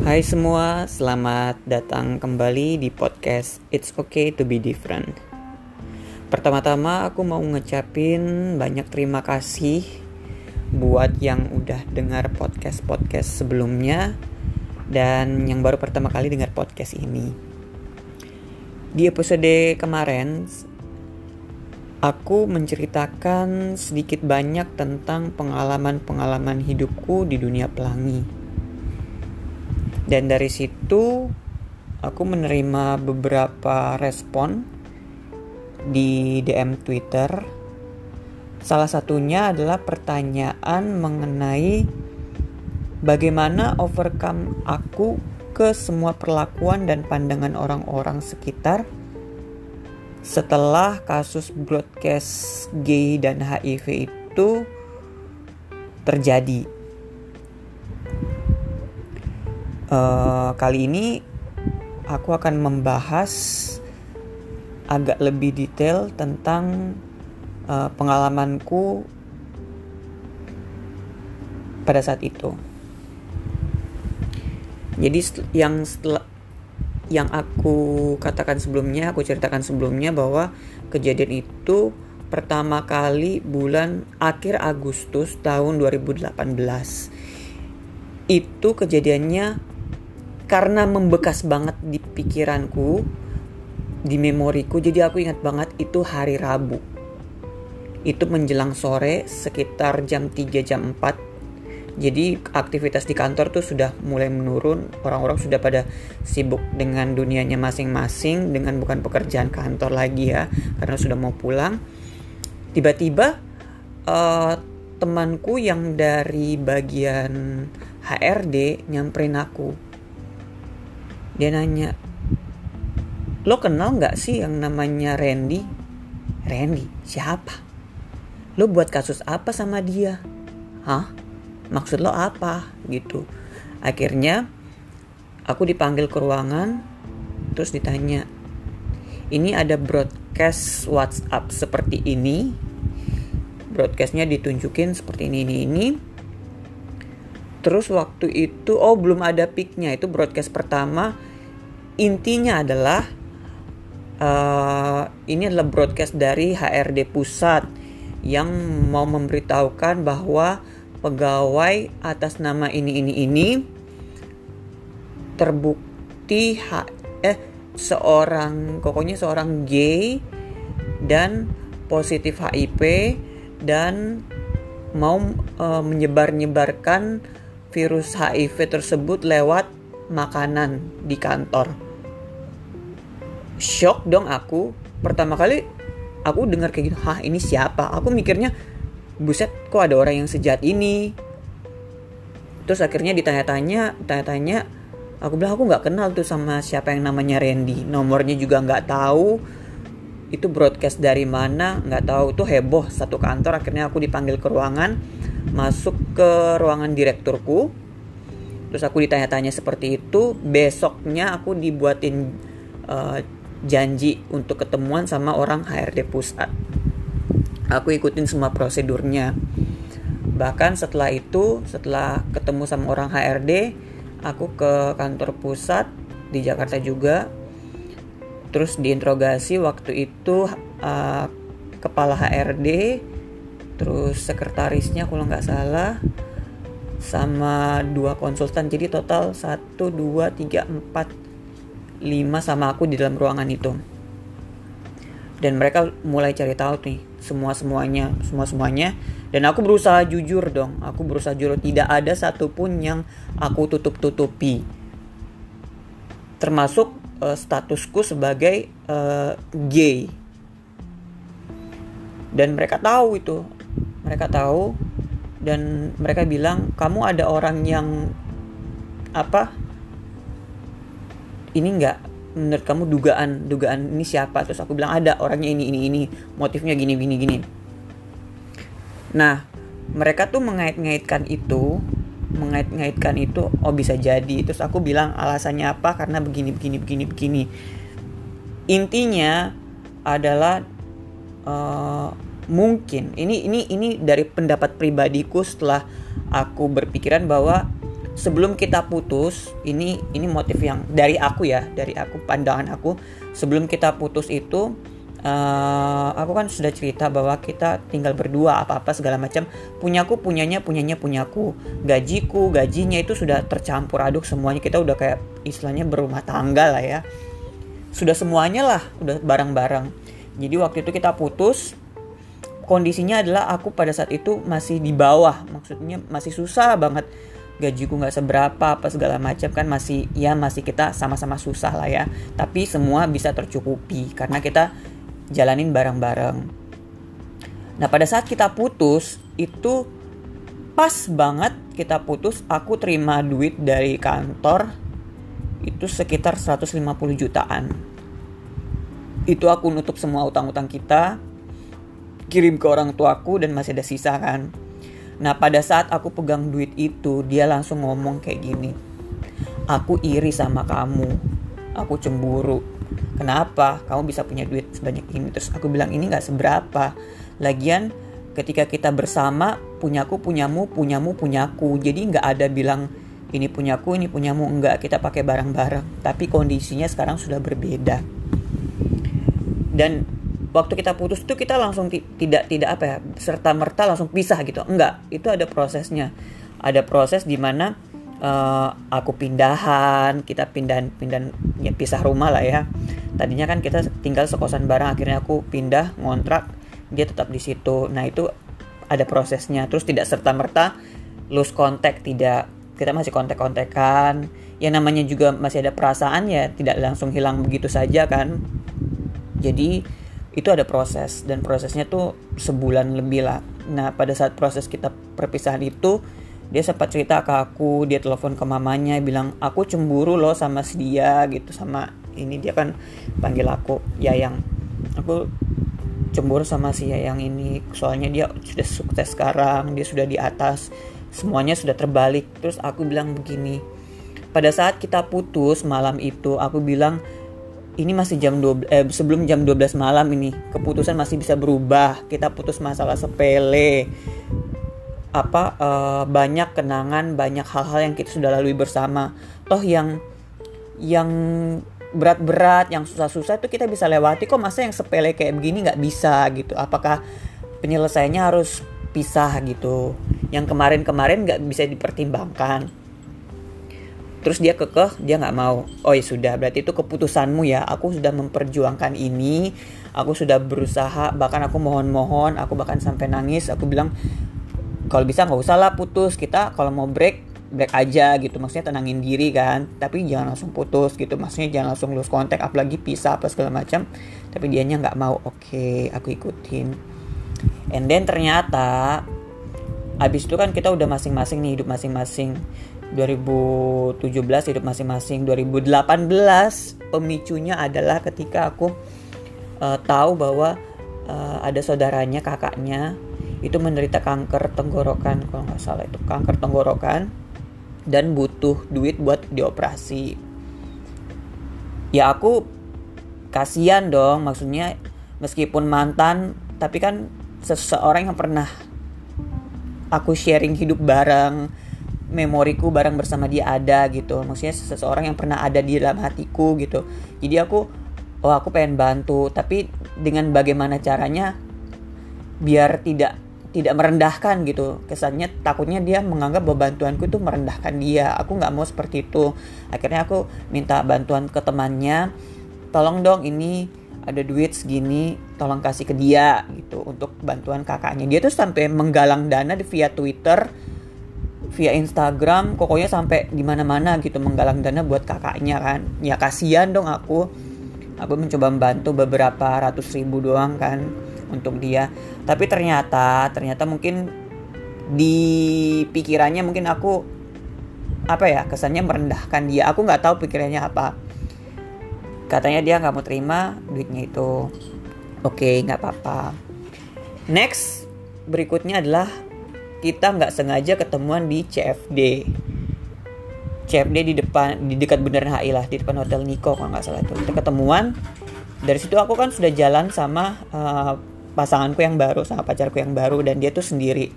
Hai semua, selamat datang kembali di podcast It's Okay to be Different. Pertama-tama aku mau ngucapin banyak terima kasih buat yang udah dengar podcast-podcast sebelumnya dan yang baru pertama kali dengar podcast ini. Di episode kemarin aku menceritakan sedikit banyak tentang pengalaman-pengalaman hidupku di dunia pelangi dan dari situ aku menerima beberapa respon di DM Twitter. Salah satunya adalah pertanyaan mengenai bagaimana overcome aku ke semua perlakuan dan pandangan orang-orang sekitar setelah kasus broadcast gay dan HIV itu terjadi. Uh, kali ini aku akan membahas agak lebih detail tentang uh, pengalamanku pada saat itu. Jadi yang setelah yang aku katakan sebelumnya, aku ceritakan sebelumnya bahwa kejadian itu pertama kali bulan akhir Agustus tahun 2018. Itu kejadiannya karena membekas banget di pikiranku di memoriku jadi aku ingat banget itu hari Rabu. Itu menjelang sore sekitar jam 3 jam 4 jadi aktivitas di kantor tuh sudah mulai menurun. Orang-orang sudah pada sibuk dengan dunianya masing-masing dengan bukan pekerjaan kantor lagi ya karena sudah mau pulang. Tiba-tiba uh, temanku yang dari bagian HRD nyamperin aku dia nanya lo kenal nggak sih yang namanya Randy? Randy? Siapa? Lo buat kasus apa sama dia? Hah? Maksud lo apa? Gitu. Akhirnya aku dipanggil ke ruangan terus ditanya ini ada broadcast WhatsApp seperti ini? Broadcastnya ditunjukin seperti ini ini ini. Terus waktu itu oh belum ada picknya itu broadcast pertama intinya adalah uh, ini adalah broadcast dari HRD pusat yang mau memberitahukan bahwa pegawai atas nama ini ini ini terbukti ha eh seorang pokoknya seorang gay dan positif HIV dan mau uh, menyebar-nyebarkan virus HIV tersebut lewat makanan di kantor shock dong aku. Pertama kali aku dengar kayak gitu hah ini siapa? Aku mikirnya buset kok ada orang yang sejat ini? Terus akhirnya ditanya-tanya tanya-tanya aku bilang aku nggak kenal tuh sama siapa yang namanya Randy. Nomornya juga nggak tahu. Itu broadcast dari mana nggak tahu. Tuh heboh satu kantor. Akhirnya aku dipanggil ke ruangan masuk ke ruangan direkturku. Terus aku ditanya-tanya seperti itu. Besoknya aku dibuatin uh, janji untuk ketemuan sama orang HRD pusat. Aku ikutin semua prosedurnya. Bahkan setelah itu, setelah ketemu sama orang HRD, aku ke kantor pusat di Jakarta juga. Terus diinterogasi waktu itu uh, kepala HRD, terus sekretarisnya kalau nggak salah, sama dua konsultan. Jadi total 1, 2, 3, 4 lima sama aku di dalam ruangan itu. Dan mereka mulai cari tahu nih semua semuanya semua semuanya. Dan aku berusaha jujur dong aku berusaha jujur. Tidak ada satupun yang aku tutup tutupi termasuk uh, statusku sebagai uh, gay. Dan mereka tahu itu mereka tahu. Dan mereka bilang kamu ada orang yang apa ini enggak menurut kamu dugaan dugaan ini siapa? Terus aku bilang ada orangnya ini ini ini. Motifnya gini gini gini. Nah mereka tuh mengait-ngaitkan itu mengait-ngaitkan itu oh bisa jadi. Terus aku bilang alasannya apa? Karena begini begini begini begini. Intinya adalah uh, mungkin ini ini ini dari pendapat pribadiku setelah aku berpikiran bahwa sebelum kita putus ini ini motif yang dari aku ya dari aku pandangan aku. Sebelum kita putus itu uh, aku kan sudah cerita bahwa kita tinggal berdua apa-apa segala macam. Punyaku punyanya punyanya punyaku. Gajiku gajinya itu sudah tercampur aduk semuanya. Kita udah kayak istilahnya berumah tangga lah ya. Sudah semuanya lah udah bareng-bareng. Jadi waktu itu kita putus kondisinya adalah aku pada saat itu masih di bawah. Maksudnya masih susah banget gajiku nggak seberapa apa segala macam kan masih ya masih kita sama-sama susah lah ya. Tapi semua bisa tercukupi karena kita jalanin bareng-bareng. Nah pada saat kita putus itu pas banget kita putus aku terima duit dari kantor itu sekitar 150 jutaan. Itu aku nutup semua utang-utang kita kirim ke orang tuaku dan masih ada sisa kan. Nah pada saat aku pegang duit itu dia langsung ngomong kayak gini. Aku iri sama kamu. Aku cemburu. Kenapa? Kamu bisa punya duit sebanyak ini. Terus aku bilang ini gak seberapa. Lagian ketika kita bersama punyaku punyamu punyamu punyaku. Jadi nggak ada bilang ini punyaku ini punyamu enggak kita pakai barang-barang. Tapi kondisinya sekarang sudah berbeda. Dan waktu kita putus tuh kita langsung tidak tidak apa ya serta merta langsung pisah gitu. Enggak itu ada prosesnya. Ada proses di mana uh, aku pindahan kita pindahan pindahan ya pisah rumah lah ya. Tadinya kan kita tinggal sekosan bareng akhirnya aku pindah ngontrak dia tetap di situ. Nah itu ada prosesnya. Terus tidak serta merta lose contact tidak kita masih kontak-kontakan. Ya namanya juga masih ada perasaan ya tidak langsung hilang begitu saja kan. Jadi itu ada proses dan prosesnya tuh sebulan lebih lah. Nah pada saat proses kita perpisahan itu dia sempat cerita ke aku, dia telepon ke mamanya bilang aku cemburu loh sama si dia gitu sama ini dia kan panggil aku Yayang. Aku cemburu sama si Yayang ini soalnya dia sudah sukses sekarang, dia sudah di atas, semuanya sudah terbalik. Terus aku bilang begini, pada saat kita putus malam itu aku bilang ini masih jam 12 eh, sebelum jam 12 malam ini. Keputusan masih bisa berubah. Kita putus masalah sepele. Apa uh, banyak kenangan banyak hal-hal yang kita sudah lalui bersama. Toh yang yang berat-berat yang susah-susah itu kita bisa lewati. Kok masa yang sepele kayak begini nggak bisa gitu? Apakah penyelesaiannya harus pisah gitu? Yang kemarin-kemarin nggak bisa dipertimbangkan terus dia kekeh dia nggak mau. Oh ya sudah berarti itu keputusanmu ya. Aku sudah memperjuangkan ini. Aku sudah berusaha bahkan aku mohon-mohon aku bahkan sampai nangis. Aku bilang kalau bisa nggak usah lah putus. Kita kalau mau break break aja gitu. Maksudnya tenangin diri kan. Tapi jangan langsung putus gitu. Maksudnya jangan langsung lose kontak apalagi pisah apa segala macam. Tapi dianya nggak mau. Oke aku ikutin. And then ternyata abis itu kan kita udah masing-masing nih hidup masing-masing 2017 hidup masing-masing. 2018 pemicunya adalah ketika aku uh, tahu bahwa uh, ada saudaranya kakaknya itu menderita kanker tenggorokan kalau nggak salah itu kanker tenggorokan dan butuh duit buat dioperasi. Ya aku kasihan dong maksudnya meskipun mantan tapi kan seseorang yang pernah aku sharing hidup bareng memoriku bareng bersama dia ada gitu. Maksudnya seseorang yang pernah ada di dalam hatiku gitu. Jadi aku oh aku pengen bantu. Tapi dengan bagaimana caranya biar tidak tidak merendahkan gitu. Kesannya takutnya dia menganggap bahwa bantuanku itu merendahkan dia. Aku nggak mau seperti itu. Akhirnya aku minta bantuan ke temannya. Tolong dong ini ada duit segini tolong kasih ke dia gitu untuk bantuan kakaknya. Dia tuh sampai menggalang dana di via Twitter via Instagram pokoknya sampai di mana-mana gitu menggalang dana buat kakaknya kan. Ya kasihan dong aku. Aku mencoba membantu beberapa ratus ribu doang kan untuk dia. Tapi ternyata ternyata mungkin di pikirannya mungkin aku apa ya kesannya merendahkan dia. Aku nggak tahu pikirannya apa. Katanya dia nggak mau terima duitnya itu. Oke okay, nggak apa-apa. Next berikutnya adalah kita nggak sengaja ketemuan di CFD CFD di depan di dekat Bundaran HI lah di depan Hotel Niko kalau nggak salah itu. Kita ketemuan dari situ aku kan sudah jalan sama uh, pasanganku yang baru sama pacarku yang baru dan dia tuh sendiri.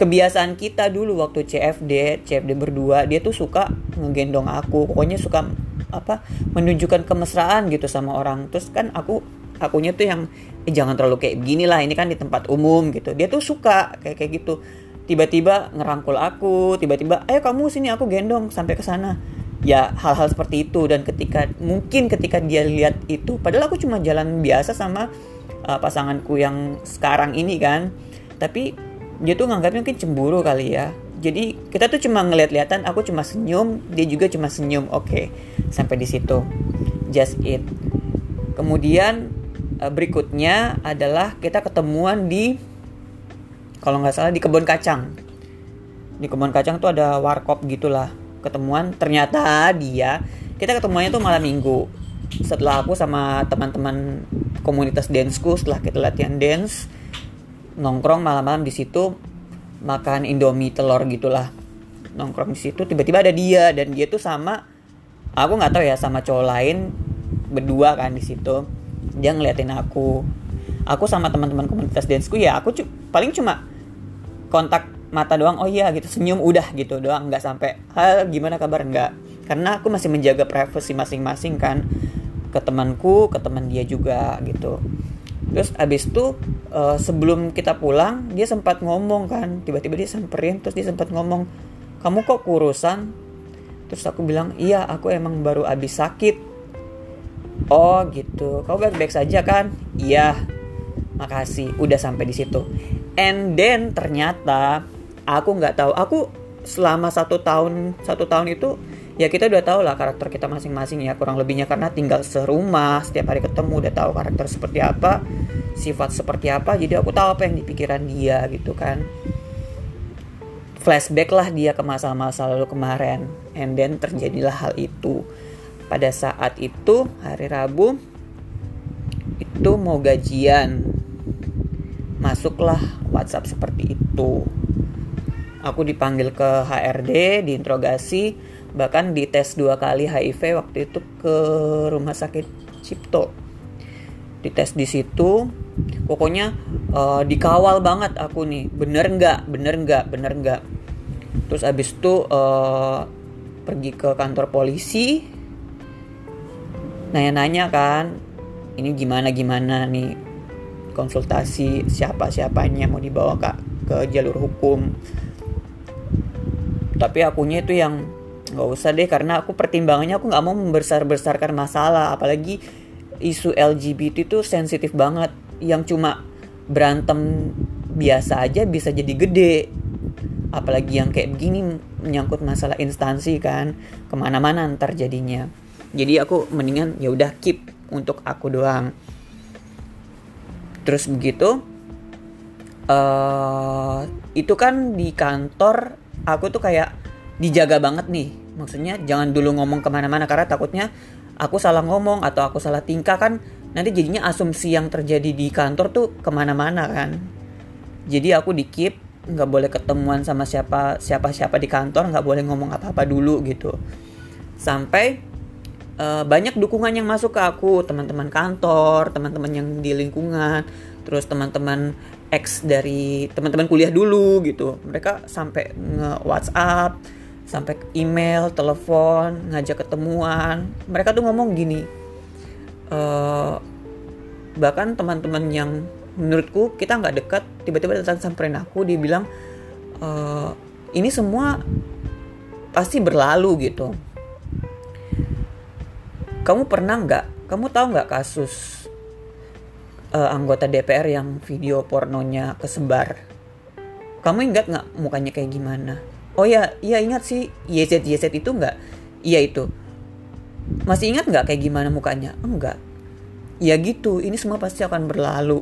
Kebiasaan kita dulu waktu CFD CFD berdua dia tuh suka ngegendong aku pokoknya suka apa menunjukkan kemesraan gitu sama orang. Terus kan aku akunya tuh yang eh, jangan terlalu kayak begini lah ini kan di tempat umum gitu. Dia tuh suka kayak kayak gitu. Tiba-tiba ngerangkul aku tiba-tiba ayo kamu sini aku gendong sampai ke sana. Ya hal-hal seperti itu. Dan ketika mungkin ketika dia lihat itu padahal aku cuma jalan biasa sama uh, pasanganku yang sekarang ini kan. Tapi dia tuh nganggapnya mungkin cemburu kali ya. Jadi kita tuh cuma ngeliat-liatan aku cuma senyum dia juga cuma senyum. Oke okay. sampai di situ. Just it. Kemudian berikutnya adalah kita ketemuan di kalau nggak salah di kebun kacang. Di kebun kacang tuh ada warkop gitulah ketemuan. Ternyata dia kita ketemuannya tuh malam minggu. Setelah aku sama teman-teman komunitas danceku setelah kita latihan dance nongkrong malam-malam di situ makan indomie telur gitulah. Nongkrong di situ tiba-tiba ada dia dan dia tuh sama aku nggak tahu ya sama cowok lain berdua kan di situ dia ngeliatin aku. Aku sama teman-teman komunitas danceku ya aku cu paling cuma kontak mata doang oh iya gitu senyum udah gitu doang nggak sampai hal gimana kabar? Nggak. Karena aku masih menjaga privasi masing-masing kan ke temanku ke teman dia juga gitu. Terus abis itu uh, sebelum kita pulang dia sempat ngomong kan tiba-tiba dia samperin terus dia sempat ngomong kamu kok kurusan? Terus aku bilang iya aku emang baru abis sakit oh gitu. Kau baik-baik saja kan? Iya. Makasih udah sampai di situ. And then ternyata aku nggak tahu. Aku selama satu tahun satu tahun itu ya kita udah tahu lah karakter kita masing-masing ya kurang lebihnya. Karena tinggal serumah setiap hari ketemu udah tahu karakter seperti apa sifat seperti apa. Jadi aku tahu apa yang di pikiran dia gitu kan. Flashback lah dia ke masa-masa lalu kemarin. And then terjadilah hal itu pada saat itu hari Rabu itu mau gajian. Masuklah WhatsApp seperti itu. Aku dipanggil ke HRD diinterogasi bahkan dites dua kali HIV waktu itu ke rumah sakit Cipto. Dites di situ. Pokoknya uh, dikawal banget aku nih. Bener nggak? Bener nggak? Bener nggak? Terus abis itu uh, pergi ke kantor polisi nanya-nanya kan ini gimana gimana nih? Konsultasi siapa siapanya mau dibawa ke ke jalur hukum. Tapi akunya itu yang nggak usah deh karena aku pertimbangannya aku nggak mau membesar-besarkan masalah. Apalagi isu LGBT itu sensitif banget. Yang cuma berantem biasa aja bisa jadi gede. Apalagi yang kayak begini menyangkut masalah instansi kan. Ke mana-mana ntar jadinya jadi aku mendingan ya udah keep untuk aku doang. Terus begitu uh, itu kan di kantor aku tuh kayak dijaga banget nih. Maksudnya jangan dulu ngomong ke mana-mana karena takutnya aku salah ngomong atau aku salah tingkah kan. Nanti jadinya asumsi yang terjadi di kantor tuh ke mana-mana kan. Jadi aku di keep nggak boleh ketemuan sama siapa siapa siapa di kantor nggak boleh ngomong apa-apa dulu gitu. Sampai uh, banyak dukungan yang masuk ke aku teman-teman kantor teman-teman yang di lingkungan terus teman-teman ex dari teman-teman kuliah dulu gitu mereka sampai nge WhatsApp sampai email, telepon, ngajak ketemuan. Mereka tuh ngomong gini, uh, bahkan teman-teman yang menurutku kita nggak dekat, tiba-tiba datang samperin aku, dia bilang uh, ini semua pasti berlalu gitu. Kamu pernah nggak? Kamu tahu nggak kasus uh, anggota DPR yang video pornonya kesebar? Kamu ingat nggak mukanya kayak gimana? oh ya iya ingat sih. YZ YZ itu nggak? Iya itu. Masih ingat nggak kayak gimana mukanya? Enggak. Ya gitu ini semua pasti akan berlalu.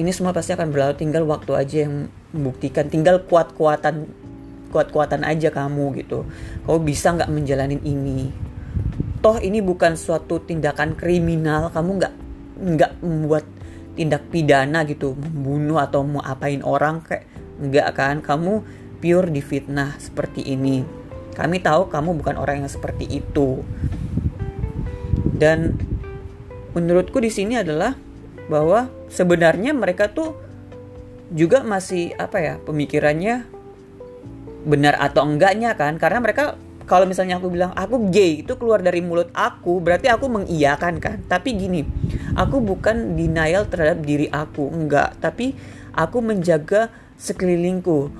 Ini semua pasti akan berlalu. Tinggal waktu aja yang membuktikan. Tinggal kuat-kuatan kuat-kuatan aja kamu gitu. Kamu bisa nggak menjalanin ini toh ini bukan suatu tindakan kriminal kamu nggak nggak membuat tindak pidana gitu membunuh atau mau apain orang kayak nggak kan kamu pure difitnah seperti ini. Kami tahu kamu bukan orang yang seperti itu. Dan menurutku di sini adalah bahwa sebenarnya mereka tuh juga masih apa ya pemikirannya benar atau enggaknya kan karena mereka kalau misalnya aku bilang aku gay itu keluar dari mulut aku berarti aku mengiyakan kan? Tapi gini aku bukan denial terhadap diri aku enggak. Tapi aku menjaga sekelilingku.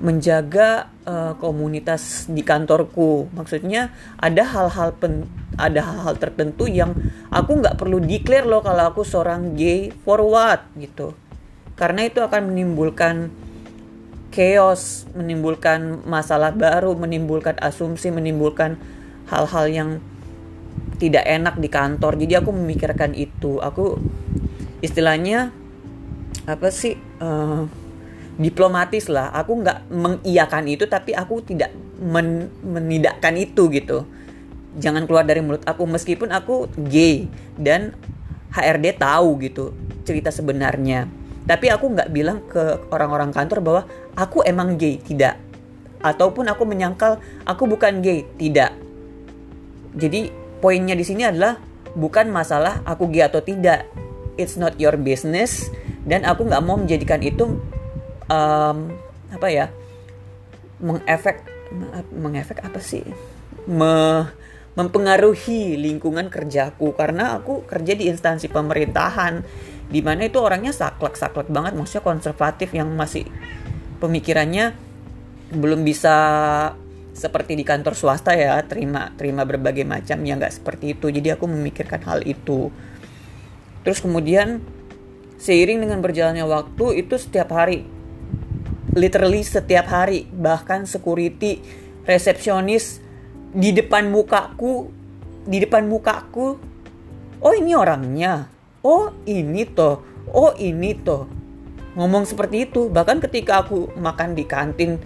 Menjaga uh, komunitas di kantorku. Maksudnya ada hal-hal ada hal-hal tertentu yang aku nggak perlu declare loh kalau aku seorang gay for what gitu. Karena itu akan menimbulkan chaos menimbulkan masalah baru menimbulkan asumsi menimbulkan hal-hal yang tidak enak di kantor. Jadi aku memikirkan itu. Aku istilahnya apa sih uh, diplomatis lah. Aku nggak mengiyakan itu tapi aku tidak men menidakkan itu gitu. Jangan keluar dari mulut aku. Meskipun aku gay dan HRD tahu gitu cerita sebenarnya tapi aku nggak bilang ke orang-orang kantor bahwa aku emang gay tidak. Ataupun aku menyangkal aku bukan gay tidak. Jadi poinnya di sini adalah bukan masalah aku gay atau tidak. It's not your business. Dan aku nggak mau menjadikan itu um, apa ya mengefek mengefek apa sih? Me, mempengaruhi lingkungan kerjaku. Karena aku kerja di instansi pemerintahan di mana itu orangnya saklek-saklek banget maksudnya konservatif yang masih pemikirannya belum bisa seperti di kantor swasta ya terima terima berbagai macam ya nggak seperti itu. Jadi aku memikirkan hal itu. Terus kemudian seiring dengan berjalannya waktu itu setiap hari literally setiap hari bahkan security resepsionis di depan mukaku di depan mukaku oh ini orangnya oh ini toh oh ini toh ngomong seperti itu bahkan ketika aku makan di kantin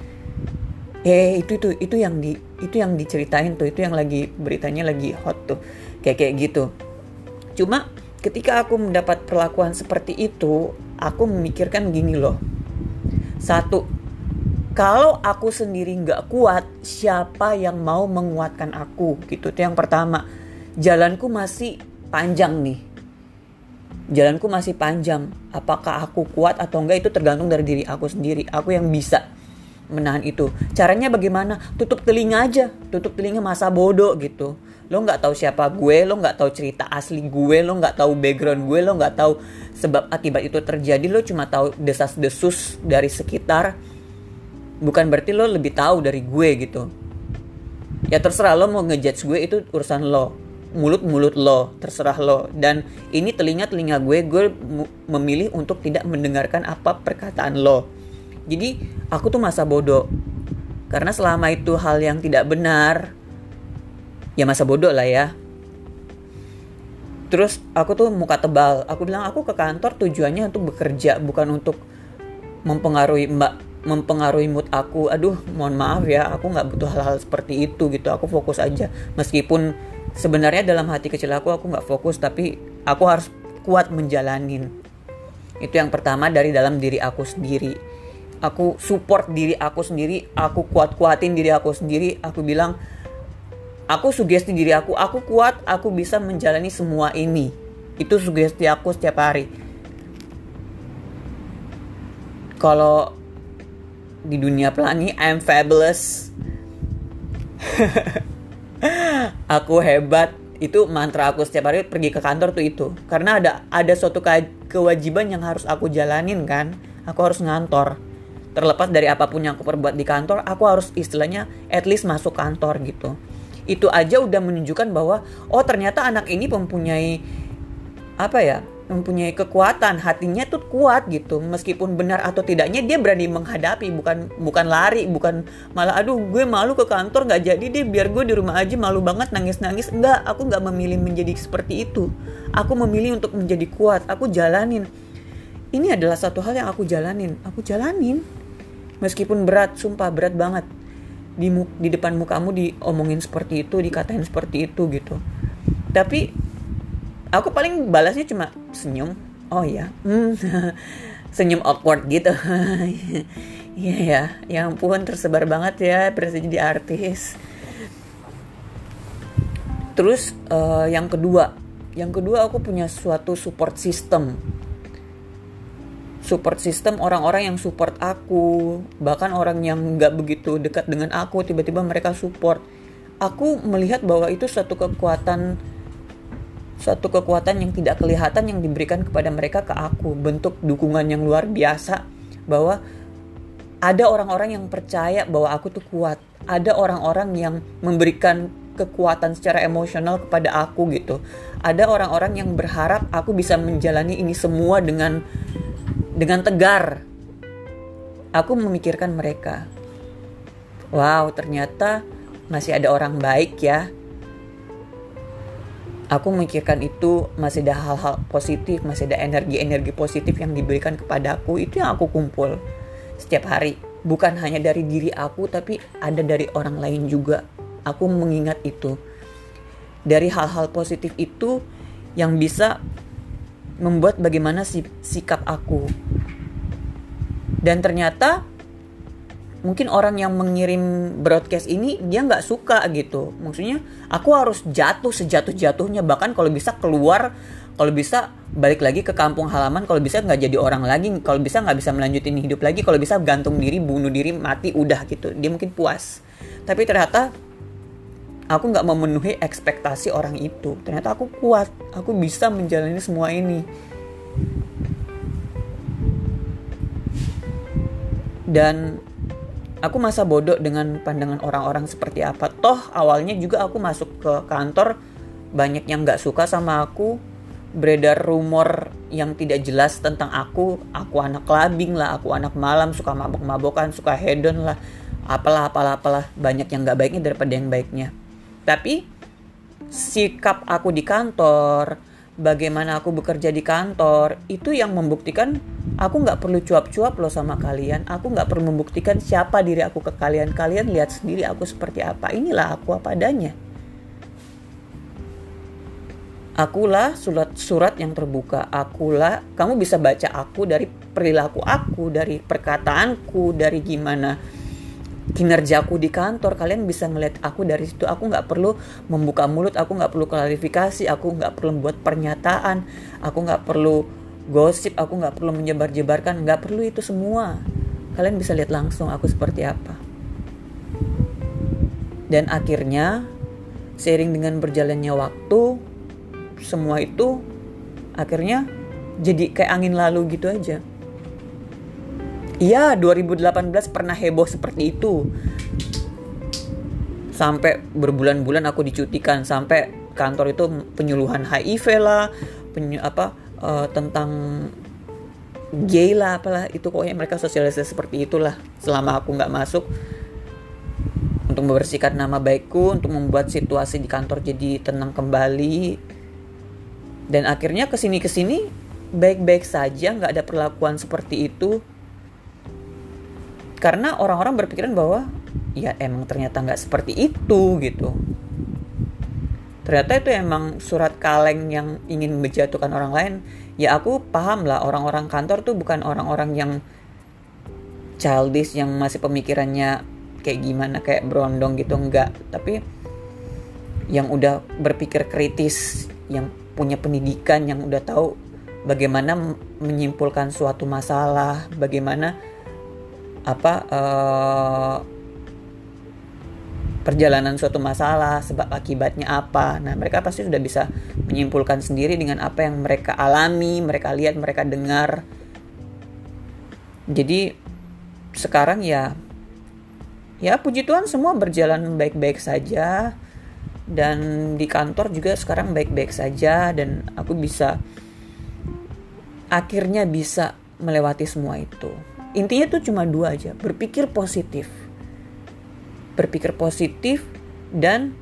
eh itu itu itu yang di itu yang diceritain tuh itu yang lagi beritanya lagi hot tuh kayak kayak gitu cuma ketika aku mendapat perlakuan seperti itu aku memikirkan gini loh satu, kalau aku sendiri nggak kuat, siapa yang mau menguatkan aku? Gitu. Itu yang pertama. Jalanku masih panjang nih. Jalanku masih panjang. Apakah aku kuat atau enggak itu tergantung dari diri aku sendiri. Aku yang bisa menahan itu. Caranya bagaimana? Tutup telinga aja. Tutup telinga masa bodoh gitu lo nggak tahu siapa gue lo nggak tahu cerita asli gue lo nggak tahu background gue lo nggak tahu sebab akibat itu terjadi lo cuma tahu desas desus dari sekitar bukan berarti lo lebih tahu dari gue gitu ya terserah lo mau ngejudge gue itu urusan lo mulut mulut lo terserah lo. Dan ini telinga telinga gue gue memilih untuk tidak mendengarkan apa perkataan lo. Jadi aku tuh masa bodoh. Karena selama itu hal yang tidak benar ya masa bodoh lah ya. Terus aku tuh muka tebal. Aku bilang aku ke kantor tujuannya untuk bekerja bukan untuk mempengaruhi mbak mempengaruhi mood aku. Aduh mohon maaf ya aku nggak butuh hal-hal seperti itu gitu. Aku fokus aja. Meskipun sebenarnya dalam hati kecil aku aku nggak fokus tapi aku harus kuat menjalanin itu yang pertama dari dalam diri aku sendiri aku support diri aku sendiri aku kuat kuatin diri aku sendiri aku bilang Aku sugesti diri aku, aku kuat, aku bisa menjalani semua ini. Itu sugesti aku setiap hari. Kalau di dunia pelangi, I'm fabulous. aku hebat. Itu mantra aku setiap hari pergi ke kantor tuh itu. Karena ada ada suatu kewajiban yang harus aku jalanin kan. Aku harus ngantor terlepas dari apa pun yang aku perbuat di kantor, aku harus istilahnya at least masuk kantor gitu itu aja udah menunjukkan bahwa oh ternyata anak ini mempunyai apa ya mempunyai kekuatan hatinya tuh kuat gitu. Meskipun benar atau tidaknya dia berani menghadapi. Bukan bukan lari bukan malah aduh gue malu ke kantor nggak jadi deh biar gue di rumah aja malu banget nangis nangis enggak aku nggak memilih menjadi seperti itu. Aku memilih untuk menjadi kuat. Aku jalanin. Ini adalah satu hal yang aku jalanin. Aku jalanin. Meskipun berat sumpah berat banget. Di di depan mukamu diomongin seperti itu dikatain seperti itu gitu. Tapi aku paling balasnya cuma senyum. Oh ya hmm. senyum awkward gitu. Iya ya. Yang pun tersebar banget ya berasa jadi artis. Terus uh, yang kedua. Yang kedua aku punya suatu support system. Support system orang-orang yang support aku. Bahkan orang yang nggak begitu dekat dengan aku tiba-tiba mereka support. Aku melihat bahwa itu suatu kekuatan suatu kekuatan yang tidak kelihatan yang diberikan kepada mereka ke aku bentuk dukungan yang luar biasa bahwa ada orang-orang yang percaya bahwa aku tuh kuat ada orang-orang yang memberikan kekuatan secara emosional kepada aku gitu ada orang-orang yang berharap aku bisa menjalani ini semua dengan dengan tegar. Aku memikirkan mereka. Wow, ternyata masih ada orang baik ya. Aku memikirkan itu masih ada hal-hal positif, masih ada energi-energi positif yang diberikan kepadaku. Itu yang aku kumpul setiap hari. Bukan hanya dari diri aku, tapi ada dari orang lain juga. Aku mengingat itu. Dari hal-hal positif itu yang bisa membuat bagaimana si, sikap aku. Dan ternyata mungkin orang yang mengirim broadcast ini dia nggak suka gitu. Maksudnya aku harus jatuh sejatuh-jatuhnya bahkan kalau bisa keluar, kalau bisa balik lagi ke kampung halaman, kalau bisa nggak jadi orang lagi, kalau bisa nggak bisa melanjutin hidup lagi, kalau bisa gantung diri, bunuh diri, mati, udah gitu. Dia mungkin puas. Tapi ternyata aku nggak memenuhi ekspektasi orang itu ternyata aku kuat aku bisa menjalani semua ini dan aku masa bodoh dengan pandangan orang-orang seperti apa. Toh awalnya juga aku masuk ke kantor banyak yang nggak suka sama aku. Beredar rumor yang tidak jelas tentang aku. Aku anak clubbing lah aku anak malam suka mabok-mabokan suka hedon lah. Apalah apalah apalah. Banyak yang nggak baiknya daripada yang baiknya. Tapi sikap aku di kantor, bagaimana aku bekerja di kantor, itu yang membuktikan aku nggak perlu cuap-cuap loh sama kalian. Aku nggak perlu membuktikan siapa diri aku ke kalian. Kalian lihat sendiri aku seperti apa. Inilah aku apa adanya. Akulah surat surat yang terbuka. Akulah kamu bisa baca aku dari perilaku aku, dari perkataanku, dari gimana kinerjaku di kantor kalian bisa ngeliat aku dari situ. Aku nggak perlu membuka mulut aku nggak perlu klarifikasi aku nggak perlu membuat pernyataan aku nggak perlu gosip aku nggak perlu menyebar-jebarkan nggak perlu itu semua. Kalian bisa lihat langsung aku seperti apa. Dan akhirnya seiring dengan berjalannya waktu semua itu akhirnya jadi kayak angin lalu gitu aja Iya, 2018 pernah heboh seperti itu. Sampai berbulan-bulan aku dicutikan sampai kantor itu penyuluhan HIV lah, penyu, apa uh, tentang gay lah apalah itu pokoknya mereka sosialisasi seperti itulah. Selama aku nggak masuk untuk membersihkan nama baikku untuk membuat situasi di kantor jadi tenang kembali. Dan akhirnya ke sini ke sini baik-baik saja nggak ada perlakuan seperti itu karena orang-orang berpikiran bahwa ya emang ternyata nggak seperti itu gitu. Ternyata itu emang surat kaleng yang ingin menjatuhkan orang lain. Ya aku paham lah orang-orang kantor tuh bukan orang-orang yang childish yang masih pemikirannya kayak gimana kayak berondong gitu enggak tapi yang udah berpikir kritis yang punya pendidikan yang udah tahu bagaimana menyimpulkan suatu masalah bagaimana apa uh, perjalanan suatu masalah sebab akibatnya apa. Nah mereka pasti sudah bisa menyimpulkan sendiri dengan apa yang mereka alami mereka lihat mereka dengar. Jadi sekarang ya ya puji Tuhan semua berjalan baik-baik saja. Dan di kantor juga sekarang baik-baik saja. Dan aku bisa akhirnya bisa melewati semua itu intinya tuh cuma dua aja berpikir positif. Berpikir positif dan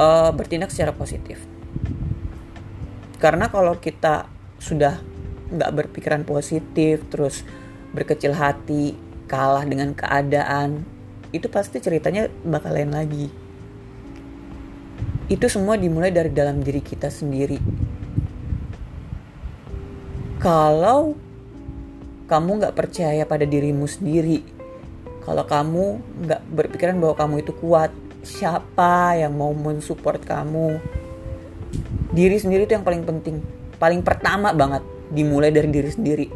uh, bertindak secara positif. Karena kalau kita sudah nggak berpikiran positif terus berkecil hati kalah dengan keadaan itu pasti ceritanya bakal lain lagi. Itu semua dimulai dari dalam diri kita sendiri. Kalau kamu nggak percaya pada dirimu sendiri, kalau kamu nggak berpikiran bahwa kamu itu kuat, siapa yang mau mensupport kamu? Diri sendiri itu yang paling penting, paling pertama banget dimulai dari diri sendiri.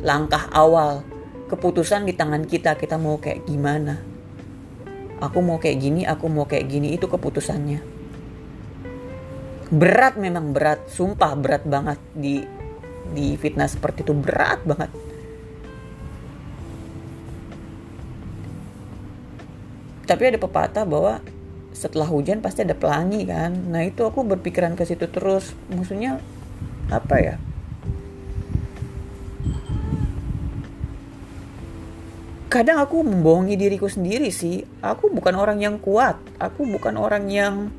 langkah awal keputusan di tangan kita kita mau kayak gimana? Aku mau kayak gini aku mau kayak gini itu keputusannya. Berat memang berat. Sumpah berat banget di di fitnah seperti itu. Berat banget tapi ada pepatah bahwa setelah hujan pasti ada pelangi kan nah itu aku berpikiran ke situ terus maksudnya apa ya kadang aku membohongi diriku sendiri sih. Aku bukan orang yang kuat. Aku bukan orang yang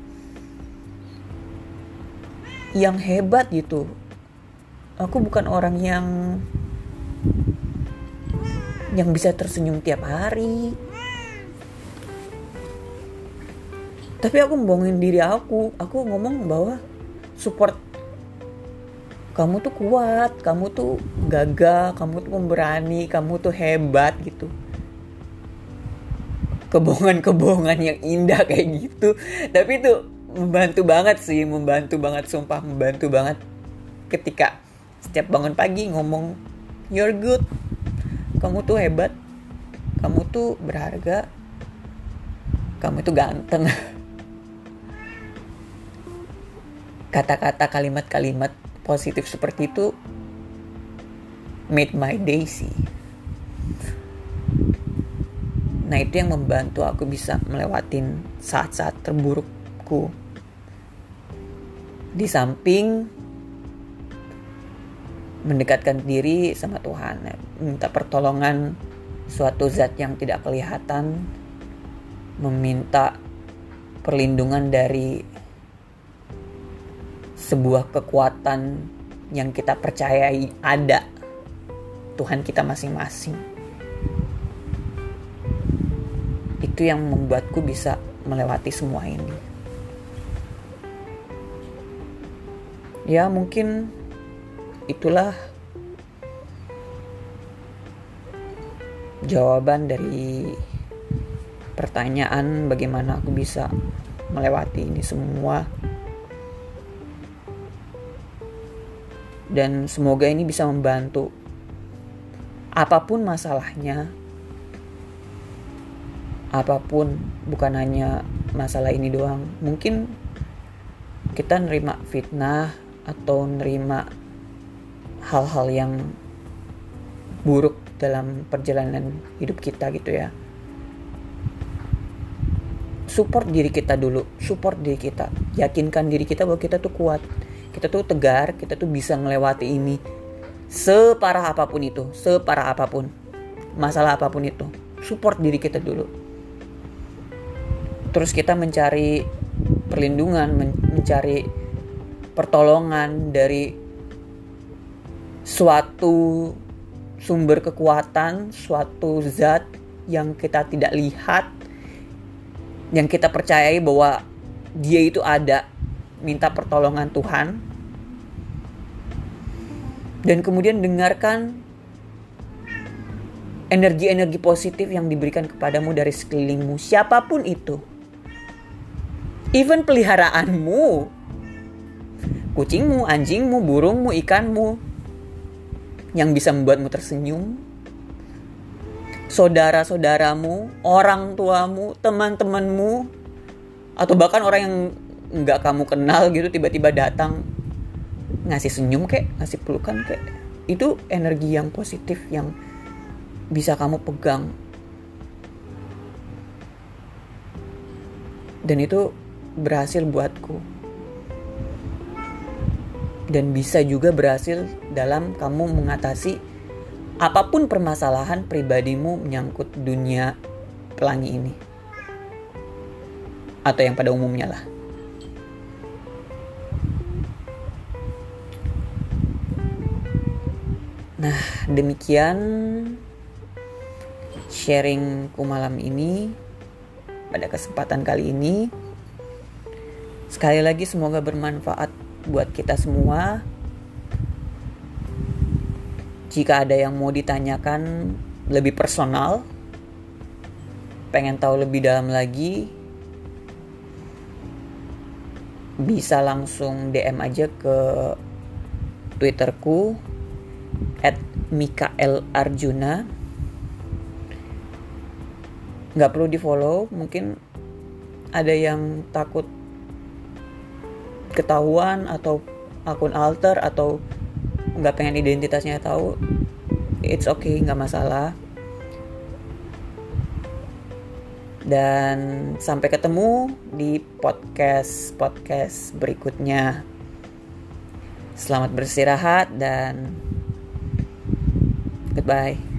yang hebat gitu. Aku bukan orang yang yang bisa tersenyum tiap hari. Tapi aku membohongin diri aku. Aku ngomong bahwa support kamu tuh kuat, kamu tuh gagah, kamu tuh pemberani, kamu tuh hebat gitu. Kebohongan-kebohongan yang indah kayak gitu. Tapi itu membantu banget sih membantu banget sumpah membantu banget. Ketika setiap bangun pagi ngomong you're good. Kamu tuh hebat. Kamu tuh berharga. Kamu tuh ganteng kata-kata kalimat-kalimat positif seperti itu made my day sih Nah itu yang membantu aku bisa melewatin saat-saat terburukku. Di samping mendekatkan diri sama Tuhan, minta pertolongan suatu zat yang tidak kelihatan, meminta perlindungan dari sebuah kekuatan yang kita percayai ada Tuhan kita masing-masing. itu yang membuatku bisa melewati semua ini. Ya, mungkin itulah jawaban dari pertanyaan bagaimana aku bisa melewati ini semua. Dan semoga ini bisa membantu apa pun masalahnya. Apa pun bukan hanya masalah ini doang. Mungkin kita nerima fitnah atau nerima hal-hal yang buruk dalam perjalanan hidup kita gitu ya. Support diri kita dulu support diri kita. Yakinkan diri kita bahwa kita tuh kuat kita tuh tegar kita tuh bisa melewati ini separah apa pun itu separah apa pun masalah apa pun itu. Support diri kita dulu. Terus kita mencari perlindungan mencari pertolongan dari suatu sumber kekuatan suatu zat yang kita tidak lihat yang kita percayai bahwa dia itu ada minta pertolongan Tuhan dan kemudian dengarkan energi-energi positif yang diberikan kepadamu dari sekelilingmu. Siapa pun itu. Even peliharaanmu, kucingmu, anjingmu, burungmu, ikanmu, yang bisa membuatmu tersenyum, saudara-saudaramu, orang tuamu, teman-temanmu, atau bahkan orang yang nggak kamu kenal gitu tiba-tiba datang ngasih senyum kek, ngasih pelukan kek, itu energi yang positif yang bisa kamu pegang. Dan itu berhasil buatku dan bisa juga berhasil dalam kamu mengatasi apa pun permasalahan pribadimu menyangkut dunia pelangi ini atau yang pada umumnya lah. Nah, demikian sharingku malam ini pada kesempatan kali ini. Sekali lagi semoga bermanfaat buat kita semua. Jika ada yang mau ditanyakan lebih personal, pengen tahu lebih dalam lagi, bisa langsung DM aja ke Twitterku at Mikael Arjuna. Nggak perlu di follow mungkin ada yang takut ketahuan atau akun alter atau nggak pengen identitasnya tahu it's okay nggak masalah. Dan sampai ketemu di podcast podcast berikutnya. Selamat beristirahat dan goodbye